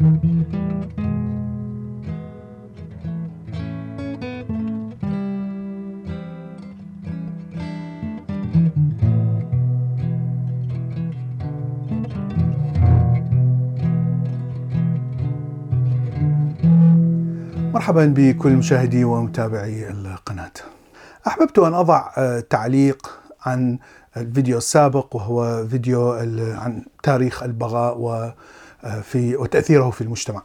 مرحبا بكل مشاهدي ومتابعي القناة. أحببت أن أضع آه، تعليق عن الفيديو السابق وهو فيديو عن تاريخ البغاء آه، وتأثيره في المجتمع.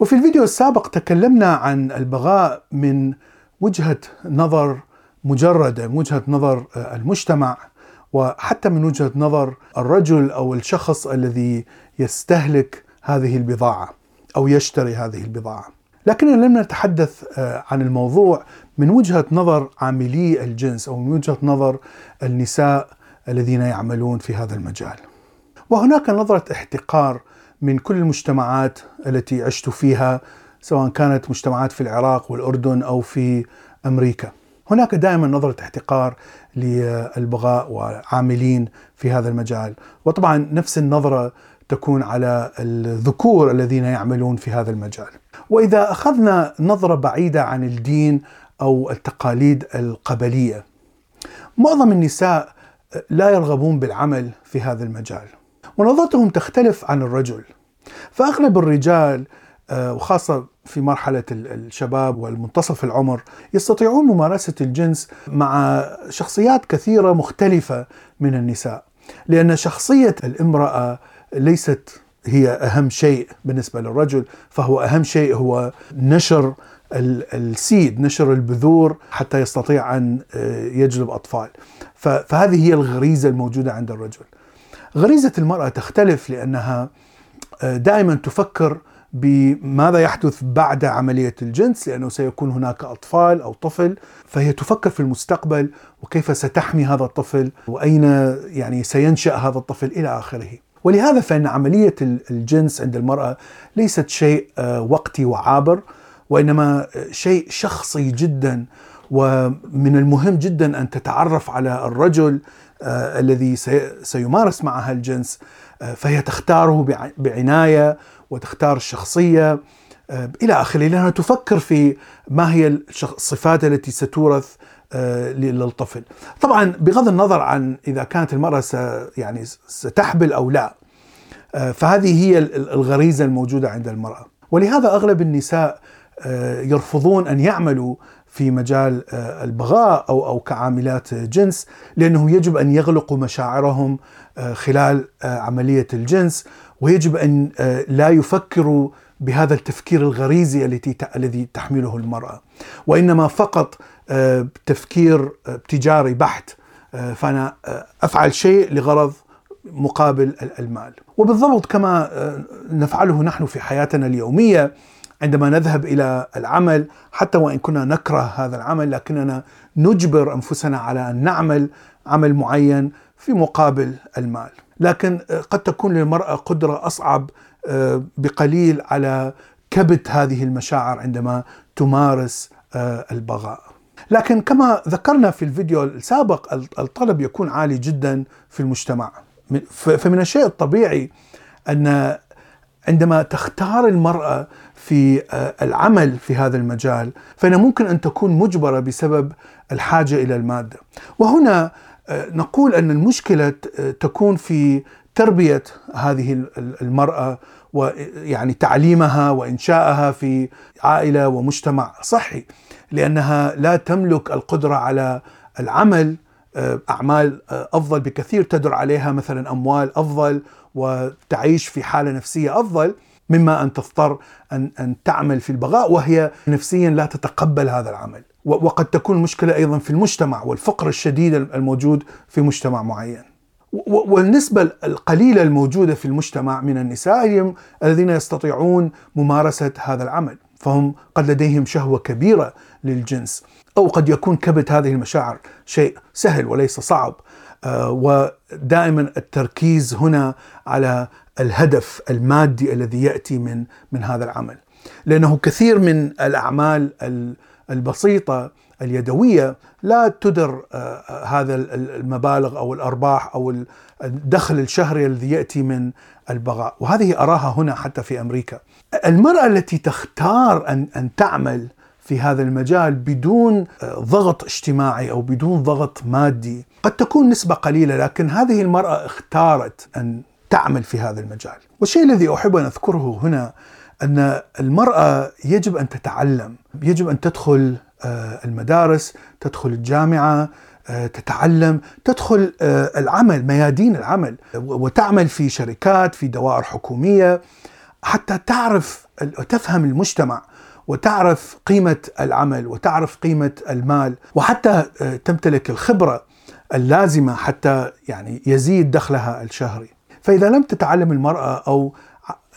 وفي الفيديو السابق تكلمنا عن البغاء من وجهة نظر مجردة، من وجهة نظر آه، المجتمع وحتى من وجهة نظر الرجل أو الشخص الذي يستهلك هذه البضاعة أو يشتري هذه البضاعة. لكننا لم نتحدث آه، عن الموضوع من وجهة نظر عاملي الجنس أو من وجهة نظر النساء الذين يعملون في هذا المجال. وهناك نظرة احتقار من كل المجتمعات التي عشت فيها سواء كانت مجتمعات في العراق والأردن أو في أمريكا. هناك دائما نظرة احتقار للبغاء وعاملين في هذا المجال، وطبعا نفس النظرة تكون على الذكور الذين يعملون في هذا المجال. وإذا أخذنا نظرة بعيدة عن الدين أو التقاليد القبلية معظم النساء لا يرغبون بالعمل في هذا المجال ونظرتهم تختلف عن الرجل. فأغلب الرجال آه، وخاصة في مرحلة الشباب والمنتصف العمر يستطيعون ممارسة الجنس مع شخصيات كثيرة مختلفة من النساء. لأن شخصية الامرأة ليست هي أهم شيء بالنسبة للرجل فهو أهم شيء هو نشر السيد نشر البذور حتى يستطيع أن آه، يجلب أطفال. فهذه هي الغريزة الموجودة عند الرجل. غريزة المرأة تختلف لأنها آه، دائما تفكر بماذا يحدث بعد عملية الجنس لأنه سيكون هناك أطفال أو طفل فهي تفكر في المستقبل وكيف ستحمي هذا الطفل وأين يعني سينشأ هذا الطفل إلى آخره. ولهذا فإن عملية الجنس عند المرأة ليست شيء آه، وقتي وعابر وإنما شيء شخصي جدا ومن المهم جدا أن تتعرف على الرجل آه، الذي سيمارس معها الجنس آه، فهي تختاره بعناية وتختار الشخصية. إلى آخره لأنها تفكر في ما هي الصفات التي ستورث آه، للطفل. طبعا بغض النظر عن إذا كانت المرأة يعني ستحبل أو لا آه، فهذه هي الغريزة الموجودة عند المرأة. ولهذا أغلب النساء آه، يرفضون أن يعملوا في مجال البغاء أو أو كعاملات جنس لأنه يجب أن يغلقوا مشاعرهم خلال عملية الجنس ويجب أن لا يفكروا بهذا التفكير الغريزي التي الذي تحمله المرأة. وإنما فقط آه، تفكير آه، تجاري بحت آه، فأنا أفعل شيء لغرض مقابل المال. وبالضبط كما نفعله نحن في حياتنا اليومية عندما نذهب إلى العمل حتى وإن كنا نكره هذا العمل لكننا نجبر أنفسنا على أن نعمل عمل معين في مقابل المال. لكن قد تكون للمرأة قدرة أصعب بقليل على كبت هذه المشاعر عندما تمارس البغاء. لكن كما ذكرنا في الفيديو السابق الطلب يكون عالي جدا في المجتمع. فمن الشيء الطبيعي أن عندما تختار المرأة في آه، العمل في هذا المجال فإنها ممكن أن تكون مجبرة بسبب الحاجة إلى المادة. وهنا آه، نقول أن المشكلة آه، تكون في تربية هذه المرأة ويعني تعليمها وانشائها في عائلة ومجتمع صحي لأنها لا تملك القدرة على العمل أعمال آه، أفضل بكثير تدر عليها مثلا أموال أفضل وتعيش في حالة نفسية أفضل مما أن تضطر أن أن تعمل في البغاء وهي نفسيا لا تتقبل هذا العمل. وقد تكون المشكلة أيضا في المجتمع والفقر الشديد الموجود في مجتمع معين. والنسبة القليلة الموجودة في المجتمع من النساء الذين يستطيعون ممارسة هذا العمل. فهم قد لديهم شهوة كبيرة للجنس. أو قد يكون كبت هذه المشاعر شيء سهل وليس صعب. آه، ودائما التركيز هنا على الهدف المادي الذي يأتي من من هذا العمل. لأنه كثير من الأعمال البسيطة اليدوية لا تدر آه، هذا المبالغ أو الأرباح أو الدخل الشهري الذي يأتي من البغاء، وهذه أراها هنا حتى في أمريكا. المرأة التي تختار ان أن تعمل في هذا المجال بدون ضغط اجتماعي أو بدون ضغط مادي، قد تكون نسبة قليلة لكن هذه المرأة اختارت أن تعمل في هذا المجال. والشيء الذي أحب أن أذكره هنا أن المرأة يجب أن تتعلم، يجب أن تدخل آه، المدارس، تدخل الجامعة، آه، تتعلم، تدخل آه، العمل، ميادين العمل، وتعمل في شركات، في دوائر حكومية حتى تعرف تفهم المجتمع وتعرف قيمة العمل وتعرف قيمة المال وحتى تمتلك الخبرة اللازمة حتى يعني يزيد دخلها الشهري. فإذا لم تتعلم المرأة أو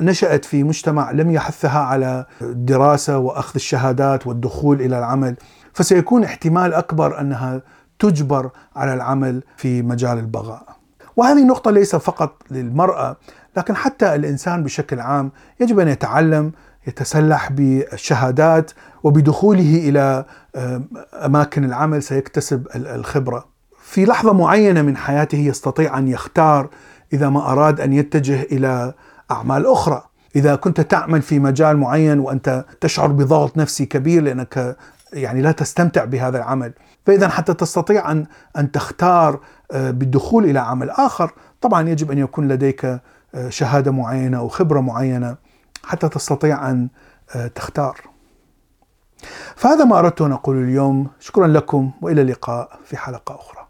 نشأت في مجتمع لم يحثها على الدراسة وأخذ الشهادات والدخول إلى العمل فسيكون احتمال أكبر أنها تجبر على العمل في مجال البغاء. وهذه النقطة ليس فقط للمرأة لكن حتى الإنسان بشكل عام يجب أن يتعلم يتسلح بالشهادات وبدخوله إلى أماكن العمل سيكتسب الخبرة. في لحظة معينة من حياته يستطيع أن يختار إذا ما أراد أن يتجه إلى أعمال أخرى. إذا كنت تعمل في مجال معين وأنت تشعر بضغط نفسي كبير لأنك يعني لا تستمتع بهذا العمل فإذا حتى تستطيع أن أن تختار آه، بالدخول إلى عمل آخر طبعا يجب أن يكون لديك آه، شهادة معينة أو خبرة معينة حتى تستطيع أن آه، تختار. فهذا ما أردت أن أقوله اليوم. شكرا لكم وإلى اللقاء في حلقة أخرى.